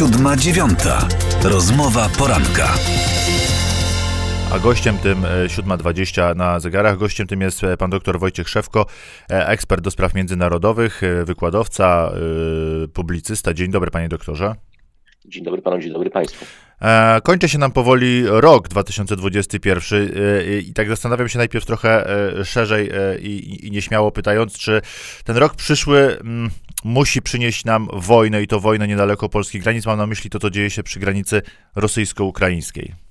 Siódma dziewiąta. Rozmowa poranka. A gościem tym 7.20 na zegarach, gościem tym jest e, pan dr Wojciech Szewko, e, ekspert do spraw międzynarodowych, e, wykładowca, publicysta. Dzień dobry panie doktorze. Dzień dobry panu, dzień dobry państwu. Kończy się nam powoli rok 2021 i tak zastanawiam się najpierw trochę szerzej i nieśmiało pytając, czy ten rok przyszły mm, musi przynieść nam wojnę i to wojnę niedaleko polskich granic. Mam na myśli to, co dzieje się przy granicy rosyjsko-ukraińskiej.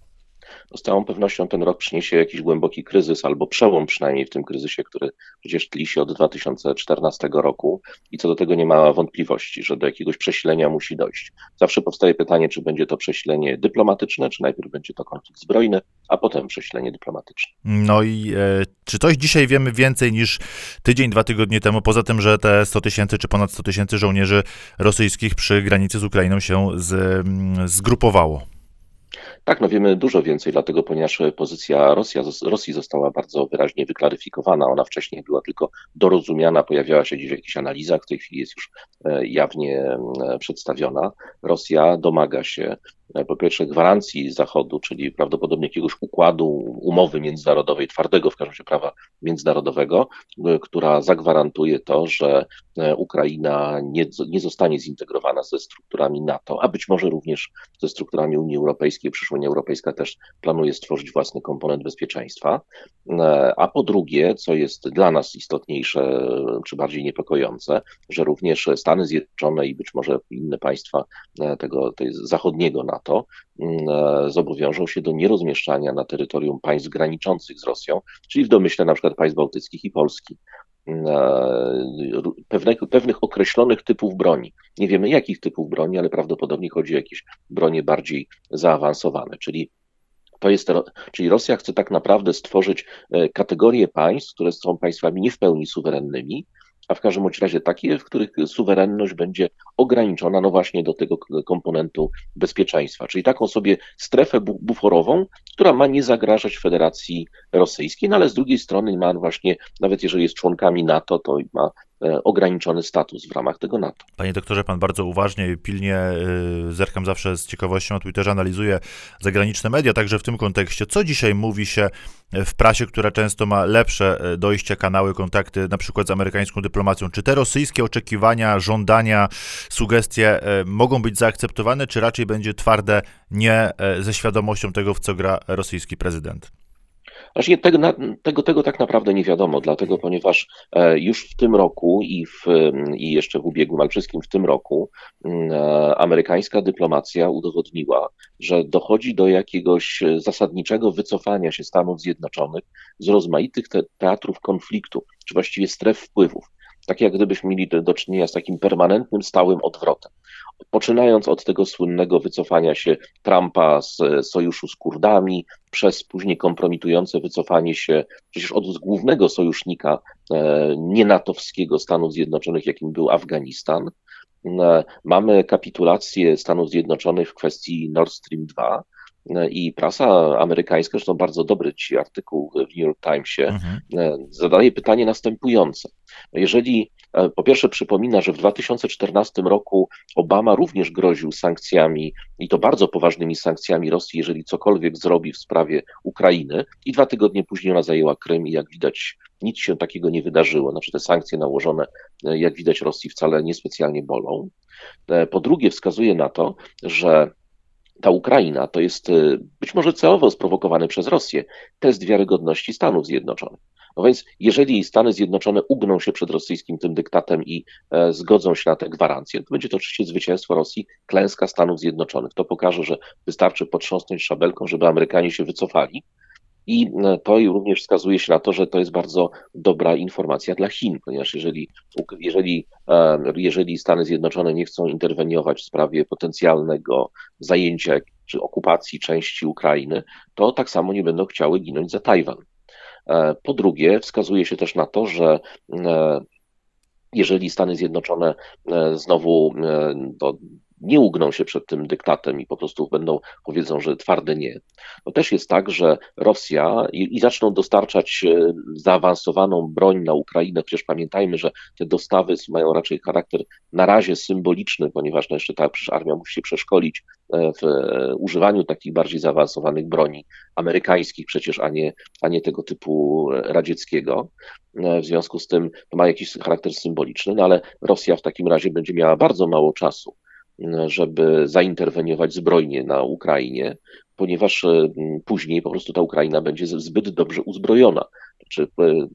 No z całą pewnością ten rok przyniesie jakiś głęboki kryzys, albo przełom przynajmniej w tym kryzysie, który przecież tli się od 2014 roku i co do tego nie ma wątpliwości, że do jakiegoś przesilenia musi dojść. Zawsze powstaje pytanie, czy będzie to przesilenie dyplomatyczne, czy najpierw będzie to konflikt zbrojny, a potem przesilenie dyplomatyczne. No i e, czy coś dzisiaj wiemy więcej niż tydzień, dwa tygodnie temu, poza tym, że te 100 tysięcy czy ponad 100 tysięcy żołnierzy rosyjskich przy granicy z Ukrainą się z, mm, zgrupowało? Tak, no wiemy dużo więcej, dlatego ponieważ pozycja Rosja, Rosji została bardzo wyraźnie wyklaryfikowana. Ona wcześniej była tylko dorozumiana, pojawiała się gdzieś w jakichś analizach, w tej chwili jest już e, jawnie przedstawiona. Rosja domaga się po pierwsze gwarancji Zachodu, czyli prawdopodobnie jakiegoś układu, umowy międzynarodowej, twardego w każdym razie prawa międzynarodowego, e, która zagwarantuje to, że e, Ukraina nie, nie zostanie zintegrowana ze strukturami NATO, a być może również ze strukturami Unii Europejskiej. Przyszła Unia Europejska też planuje stworzyć własny komponent bezpieczeństwa. A po drugie, co jest dla nas istotniejsze, czy bardziej niepokojące, że również Stany Zjednoczone i być może inne państwa tego, tego zachodniego NATO, NATO mm, e, zobowiążą się do nierozmieszczania na terytorium państw graniczących z Rosją, czyli w domyśle na przykład państw bałtyckich i Polski. Mm, e, pewnych, pewnych określonych typów broni. Nie wiemy jakich typów broni, ale prawdopodobnie chodzi o jakieś bronie bardziej zaawansowane, czyli to jest, czyli Rosja chce tak naprawdę stworzyć e, kategorię państw, które są państwami nie w pełni suwerennymi, a w każdym razie takie, w których suwerenność będzie ograniczona no właśnie do tego komponentu bezpieczeństwa, czyli taką sobie strefę buforową, która ma nie zagrażać Federacji Rosyjskiej, no ale z drugiej strony ma właśnie, nawet jeżeli jest członkami NATO, to ma ograniczony status w ramach tego NATO. Panie doktorze, pan bardzo uważnie pilnie e, zerkam zawsze z ciekawością na Twitterze, analizuje zagraniczne media, także w tym kontekście. Co dzisiaj mówi się w prasie, która często ma lepsze e, dojście, kanały, kontakty, na przykład z amerykańską dyplomacją? Czy te rosyjskie oczekiwania, żądania, sugestie mogą być zaakceptowane, czy raczej będzie twarde nie ze świadomością tego, w co gra rosyjski prezydent? Właśnie tego, tego, tego tak naprawdę nie wiadomo, dlatego ponieważ e, już w tym roku i, w, i jeszcze w ubiegłym, ale wszystkim w tym roku mm, e, amerykańska dyplomacja udowodniła, że dochodzi do jakiegoś zasadniczego wycofania się Stanów Zjednoczonych z rozmaitych teatrów konfliktu, czy właściwie stref wpływów. Tak jak gdybyśmy mieli do czynienia z takim permanentnym, stałym odwrotem poczynając od tego słynnego wycofania się Trumpa z sojuszu z Kurdami, przez później kompromitujące wycofanie się przecież od głównego sojusznika e, nienatowskiego Stanów Zjednoczonych, jakim był Afganistan. E, mamy kapitulację Stanów Zjednoczonych w kwestii Nord Stream 2 e, i prasa amerykańska, zresztą bardzo dobry ci artykuł w New York Timesie, mhm. zadaje pytanie następujące. Jeżeli E, po pierwsze, przypomina, że w 2014 roku Obama również groził sankcjami, i to bardzo poważnymi sankcjami Rosji, jeżeli cokolwiek zrobi w sprawie Ukrainy, i dwa tygodnie później ona zajęła Krym, i jak widać, nic się takiego nie wydarzyło. Znaczy, te sankcje nałożone, e, jak widać, Rosji wcale niespecjalnie bolą. E, po drugie, wskazuje na to, że ta Ukraina to jest być może celowo sprowokowany przez Rosję test wiarygodności Stanów Zjednoczonych. No więc jeżeli Stany Zjednoczone ugną się przed rosyjskim tym dyktatem i e, zgodzą się na te gwarancje, to będzie to oczywiście zwycięstwo Rosji, klęska Stanów Zjednoczonych. To pokaże, że wystarczy potrząsnąć szabelką, żeby Amerykanie się wycofali. I e, to również wskazuje się na to, że to jest bardzo dobra informacja dla Chin, ponieważ jeżeli, jeżeli, e, jeżeli Stany Zjednoczone nie chcą interweniować w sprawie potencjalnego zajęcia czy okupacji części Ukrainy, to tak samo nie będą chciały ginąć za Tajwan. E, po drugie, wskazuje się też na to, że jeżeli Stany Zjednoczone znowu do, nie ugną się przed tym dyktatem i po prostu będą, powiedzą, że twarde nie. To też jest tak, że Rosja i, i zaczną dostarczać e, zaawansowaną broń na Ukrainę, przecież pamiętajmy, że te dostawy mają raczej charakter na razie symboliczny, ponieważ no jeszcze ta przecież armia musi się przeszkolić e, w e, używaniu takich bardziej zaawansowanych broni amerykańskich przecież, a nie, a nie tego typu radzieckiego. W związku z tym to ma jakiś charakter symboliczny, no ale Rosja w takim razie będzie miała bardzo mało czasu żeby zainterweniować zbrojnie na Ukrainie, ponieważ e, później po prostu ta Ukraina będzie zbyt dobrze uzbrojona. Znaczy,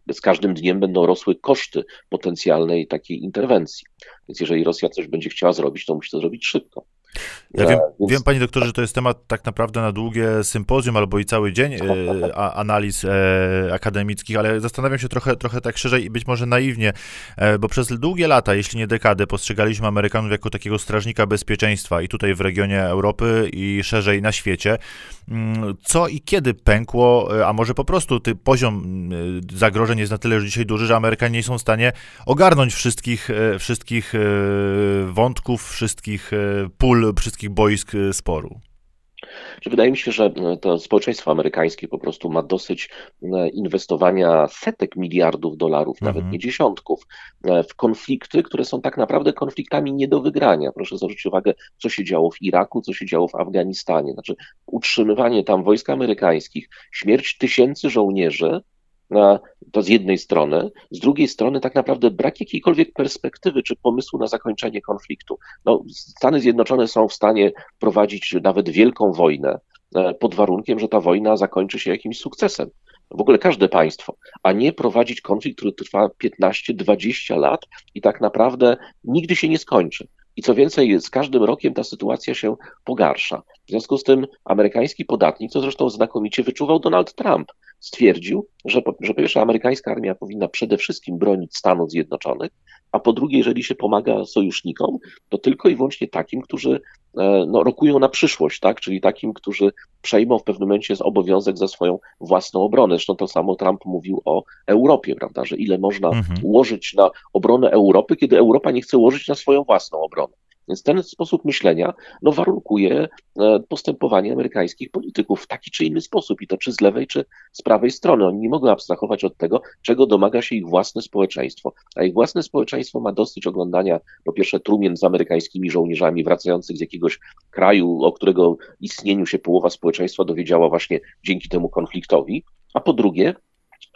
e, z każdym dniem będą rosły koszty potencjalnej takiej interwencji. Więc jeżeli Rosja coś będzie chciała zrobić, to musi to zrobić szybko. Ja wiem, Więc... wiem, panie doktorze, że to jest temat tak naprawdę na długie sympozjum albo i cały dzień e, analiz e, akademickich, ale zastanawiam się trochę, trochę tak szerzej i być może naiwnie, e, bo przez długie lata, jeśli nie dekadę, postrzegaliśmy Amerykanów jako takiego strażnika bezpieczeństwa i tutaj w regionie Europy i szerzej na świecie. Mm, co i kiedy pękło, e, a może po prostu ty, poziom mm, zagrożeń jest na tyle już dzisiaj duży, że Amerykanie nie są w stanie ogarnąć wszystkich, e, wszystkich e, wątków, wszystkich pól wszystkich boisk y, sporu? Wydaje mi się, że y, to społeczeństwo amerykańskie po prostu ma dosyć y, inwestowania setek miliardów dolarów, mhm. nawet nie dziesiątków, w konflikty, które są tak naprawdę konfliktami nie do wygrania. Proszę zwrócić uwagę, co się działo w Iraku, co się działo w Afganistanie. Znaczy, utrzymywanie tam wojsk amerykańskich, śmierć tysięcy żołnierzy, to z jednej strony, z drugiej strony tak naprawdę brak jakiejkolwiek perspektywy czy pomysłu na zakończenie konfliktu. No, Stany Zjednoczone są w stanie prowadzić nawet wielką wojnę e, pod warunkiem, że ta wojna zakończy się jakimś sukcesem. W ogóle każde państwo, a nie prowadzić konflikt, który trwa 15-20 lat i tak naprawdę nigdy się nie skończy. I co więcej, z każdym rokiem ta sytuacja się pogarsza. W związku z tym amerykański podatnik, co zresztą znakomicie wyczuwał Donald Trump, stwierdził, że po, że po pierwsze amerykańska armia powinna przede wszystkim bronić Stanów Zjednoczonych, a po drugie, jeżeli się pomaga sojusznikom, to tylko i wyłącznie takim, którzy e, no, rokują na przyszłość, tak? czyli takim, którzy przejmą w pewnym momencie obowiązek za swoją własną obronę. Zresztą to samo Trump mówił o Europie, prawda, że ile można mhm. łożyć na obronę Europy, kiedy Europa nie chce łożyć na swoją własną obronę. Więc ten sposób myślenia no, warunkuje e, postępowanie amerykańskich polityków w taki czy inny sposób, i to czy z lewej, czy z prawej strony. Oni nie mogą abstrahować od tego, czego domaga się ich własne społeczeństwo. A ich własne społeczeństwo ma dosyć oglądania, po pierwsze, trumien z amerykańskimi żołnierzami wracających z jakiegoś kraju, o którego istnieniu się połowa społeczeństwa dowiedziała właśnie dzięki temu konfliktowi. A po drugie,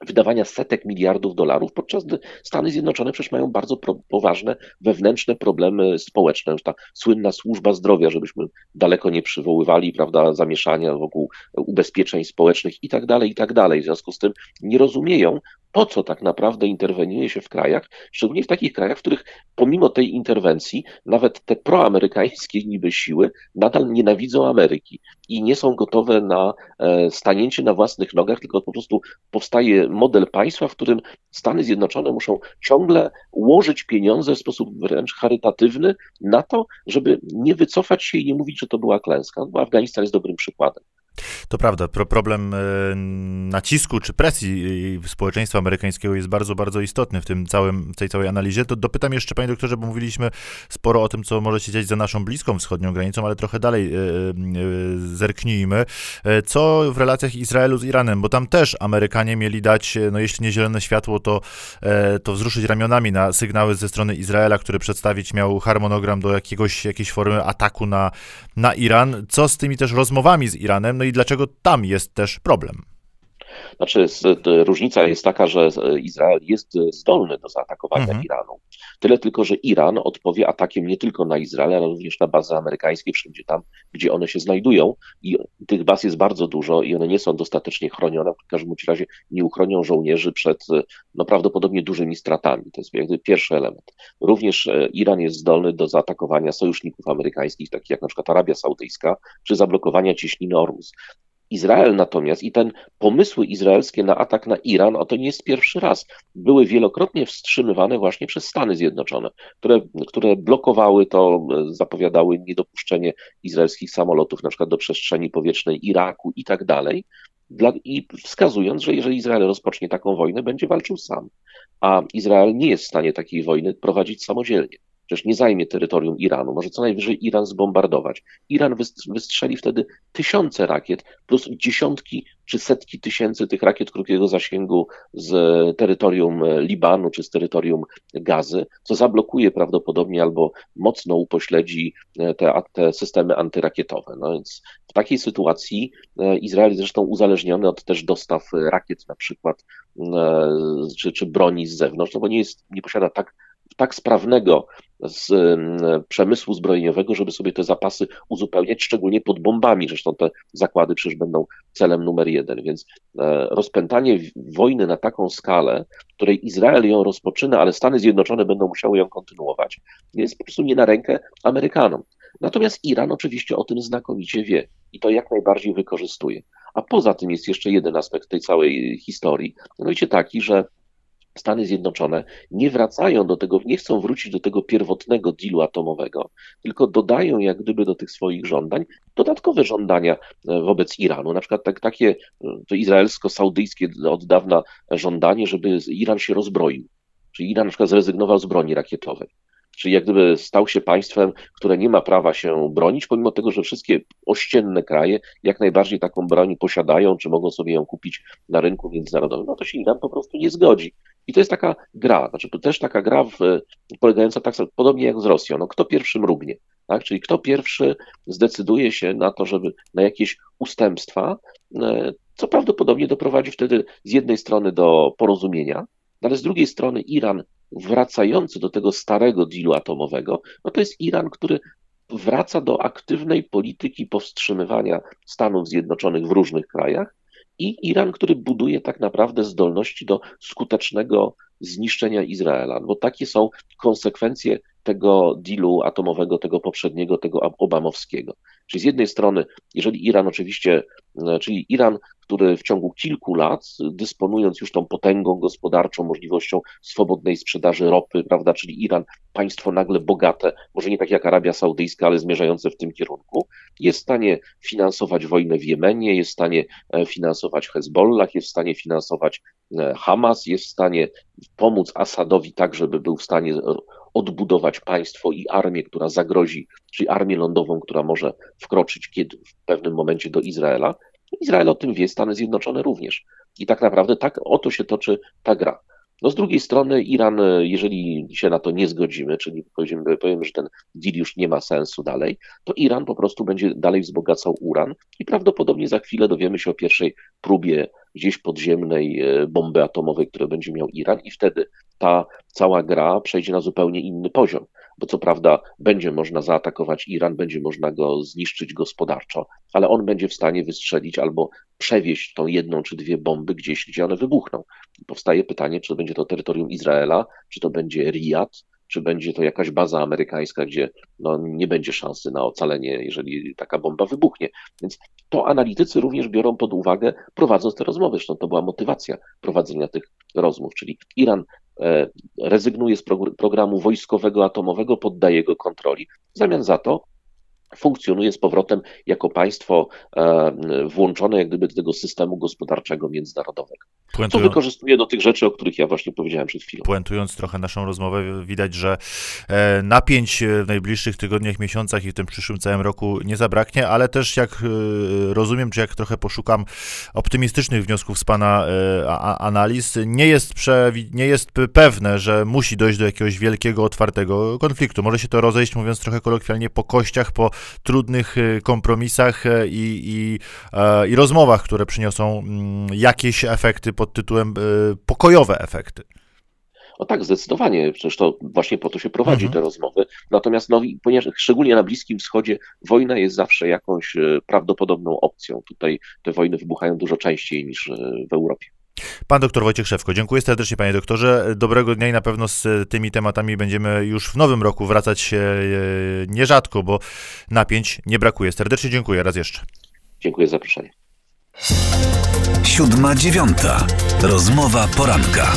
wydawania setek miliardów dolarów, podczas gdy Stany Zjednoczone przecież mają bardzo pro, poważne wewnętrzne problemy społeczne. Już ta słynna służba zdrowia, żebyśmy daleko nie przywoływali, prawda, zamieszania wokół ubezpieczeń społecznych i tak dalej, i tak dalej. W związku z tym nie rozumieją, po co tak naprawdę interweniuje się w krajach, szczególnie w takich krajach, w których pomimo tej interwencji nawet te proamerykańskie niby siły nadal nienawidzą Ameryki i nie są gotowe na e, stanięcie na własnych nogach, tylko po prostu powstaje model państwa, w którym Stany Zjednoczone muszą ciągle łożyć pieniądze w sposób wręcz charytatywny na to, żeby nie wycofać się i nie mówić, że to była klęska. Bo Afganistan jest dobrym przykładem. To prawda, pro problem e, nacisku czy presji e, społeczeństwa amerykańskiego jest bardzo, bardzo istotny w tym całym, tej całej analizie. To dopytam jeszcze, panie doktorze, bo mówiliśmy sporo o tym, co może się dziać za naszą bliską wschodnią granicą, ale trochę dalej e, zerknijmy. Co w relacjach Izraelu z Iranem, bo tam też Amerykanie mieli dać, no jeśli nie zielone światło, to, to wzruszyć ramionami na sygnały ze strony Izraela, który przedstawić miał harmonogram do jakiegoś, jakiejś formy ataku na, na Iran. Co z tymi też rozmowami z Iranem? No i dlaczego tam jest też problem? Znaczy, różnica jest taka, że Izrael jest zdolny do zaatakowania mhm. Iranu. Tyle tylko, że Iran odpowie atakiem nie tylko na Izrael, ale również na bazy amerykańskie, wszędzie tam, gdzie one się znajdują. I tych baz jest bardzo dużo i one nie są dostatecznie chronione. W każdym razie nie uchronią żołnierzy przed no, prawdopodobnie dużymi stratami. To jest jakby pierwszy element. Również e, Iran jest zdolny do zaatakowania sojuszników amerykańskich, takich jak na przykład Arabia Saudyjska, czy zablokowania cieśniny Ormus. Izrael natomiast i ten pomysły izraelskie na atak na Iran, o to nie jest pierwszy raz, były wielokrotnie wstrzymywane właśnie przez Stany Zjednoczone, które, które blokowały to, zapowiadały niedopuszczenie izraelskich samolotów na przykład do przestrzeni powietrznej Iraku i tak dalej. Dla, I wskazując, że jeżeli Izrael rozpocznie taką wojnę, będzie walczył sam. A Izrael nie jest w stanie takiej wojny prowadzić samodzielnie. Przecież nie zajmie terytorium Iranu, może co najwyżej Iran zbombardować. Iran wystrzeli wtedy tysiące rakiet plus dziesiątki czy setki tysięcy tych rakiet krótkiego zasięgu z terytorium Libanu czy z terytorium Gazy, co zablokuje prawdopodobnie albo mocno upośledzi te, te systemy antyrakietowe. No więc w takiej sytuacji Izrael zresztą uzależniony od też dostaw rakiet na przykład czy, czy broni z zewnątrz, no bo nie, jest, nie posiada tak tak sprawnego z przemysłu zbrojeniowego, żeby sobie te zapasy uzupełniać, szczególnie pod bombami. Zresztą te zakłady przecież będą celem numer jeden. Więc e, rozpętanie wojny na taką skalę, której Izrael ją rozpoczyna, ale Stany Zjednoczone będą musiały ją kontynuować, jest po prostu nie na rękę Amerykanom. Natomiast Iran oczywiście o tym znakomicie wie i to jak najbardziej wykorzystuje. A poza tym jest jeszcze jeden aspekt tej całej historii, mianowicie taki, że Stany Zjednoczone nie wracają do tego, nie chcą wrócić do tego pierwotnego dealu atomowego, tylko dodają jak gdyby do tych swoich żądań dodatkowe żądania e, wobec Iranu. Na przykład tak, takie e, to izraelsko-saudyjskie od dawna żądanie, żeby Iran się rozbroił. Czyli Iran na przykład zrezygnował z broni rakietowej. Czyli jak gdyby stał się państwem, które nie ma prawa się bronić, pomimo tego, że wszystkie ościenne kraje jak najbardziej taką broń posiadają, czy mogą sobie ją kupić na rynku międzynarodowym, no to się Iran po prostu nie zgodzi. I to jest taka gra, znaczy to też taka gra w, polegająca tak podobnie jak z Rosją. No, kto pierwszy mrugnie, tak? Czyli kto pierwszy zdecyduje się na to, żeby na jakieś ustępstwa, e, co prawdopodobnie doprowadzi wtedy z jednej strony do porozumienia, ale z drugiej strony Iran wracający do tego starego dealu atomowego, no to jest Iran, który wraca do aktywnej polityki powstrzymywania Stanów Zjednoczonych w różnych krajach i Iran, który buduje tak naprawdę zdolności do skutecznego zniszczenia Izraela, bo takie są konsekwencje tego dealu atomowego, tego poprzedniego, tego obamowskiego. Czyli z jednej strony, jeżeli Iran oczywiście, e, czyli Iran, który w ciągu kilku lat, dysponując już tą potęgą gospodarczą, możliwością swobodnej sprzedaży ropy, prawda, czyli Iran, państwo nagle bogate, może nie tak jak Arabia Saudyjska, ale zmierzające w tym kierunku, jest w stanie finansować wojnę w Jemenie, jest w stanie e, finansować Hezbollah, jest w stanie finansować e, Hamas, jest w stanie pomóc Asadowi tak, żeby był w stanie odbudować państwo i armię, która zagrozi, czyli armię lądową, która może wkroczyć kiedy, w pewnym momencie do Izraela. Izrael o tym wie, Stany Zjednoczone również. I tak naprawdę tak oto się toczy ta gra. No z drugiej strony Iran, jeżeli się na to nie zgodzimy, czyli powiemy, powiemy, że ten deal już nie ma sensu dalej, to Iran po prostu będzie dalej wzbogacał uran i prawdopodobnie za chwilę dowiemy się o pierwszej próbie gdzieś podziemnej e, bomby atomowej, które będzie miał Iran i wtedy ta cała gra przejdzie na zupełnie inny poziom. Bo co prawda będzie można zaatakować Iran, będzie można go zniszczyć gospodarczo, ale on będzie w stanie wystrzelić albo przewieźć tą jedną czy dwie bomby gdzieś, gdzie one wybuchną. Powstaje pytanie, czy to będzie to terytorium Izraela, czy to będzie Riyad, czy będzie to jakaś baza amerykańska, gdzie no, nie będzie szansy na ocalenie, jeżeli taka bomba wybuchnie. Więc to analitycy również biorą pod uwagę, prowadząc te rozmowy. Zresztą to była motywacja prowadzenia tych rozmów, czyli Iran rezygnuje z programu wojskowego atomowego, poddaje go kontroli. W zamian za to funkcjonuje z powrotem jako państwo e, włączone jak gdyby do tego systemu gospodarczego międzynarodowego. Co wykorzystuje do tych rzeczy, o których ja właśnie powiedziałem przed chwilą. Puentując trochę naszą rozmowę, widać, że e, napięć w najbliższych tygodniach, miesiącach i w tym przyszłym całym roku nie zabraknie, ale też jak e, rozumiem, czy jak trochę poszukam optymistycznych wniosków z Pana analiz, nie jest, nie jest pewne, że musi dojść do jakiegoś wielkiego, otwartego konfliktu. Może się to rozejść, mówiąc trochę kolokwialnie, po kościach, po trudnych y, kompromisach y, i, i, e, i rozmowach, które przyniosą mm, jakieś efekty pod tytułem pokojowe efekty. No tak, zdecydowanie. Przecież to właśnie po to się prowadzi mhm. te rozmowy. Natomiast no, ponieważ szczególnie na Bliskim Wschodzie wojna jest zawsze jakąś prawdopodobną opcją. Tutaj te wojny wybuchają dużo częściej niż w Europie. Pan doktor Wojciech Szewko, dziękuję serdecznie panie doktorze. Dobrego dnia i na pewno z tymi tematami będziemy już w nowym roku wracać e, nierzadko, bo napięć nie brakuje. Serdecznie dziękuję raz jeszcze. Dziękuję za zaproszenie. Siódma dziewiąta. Rozmowa poranka.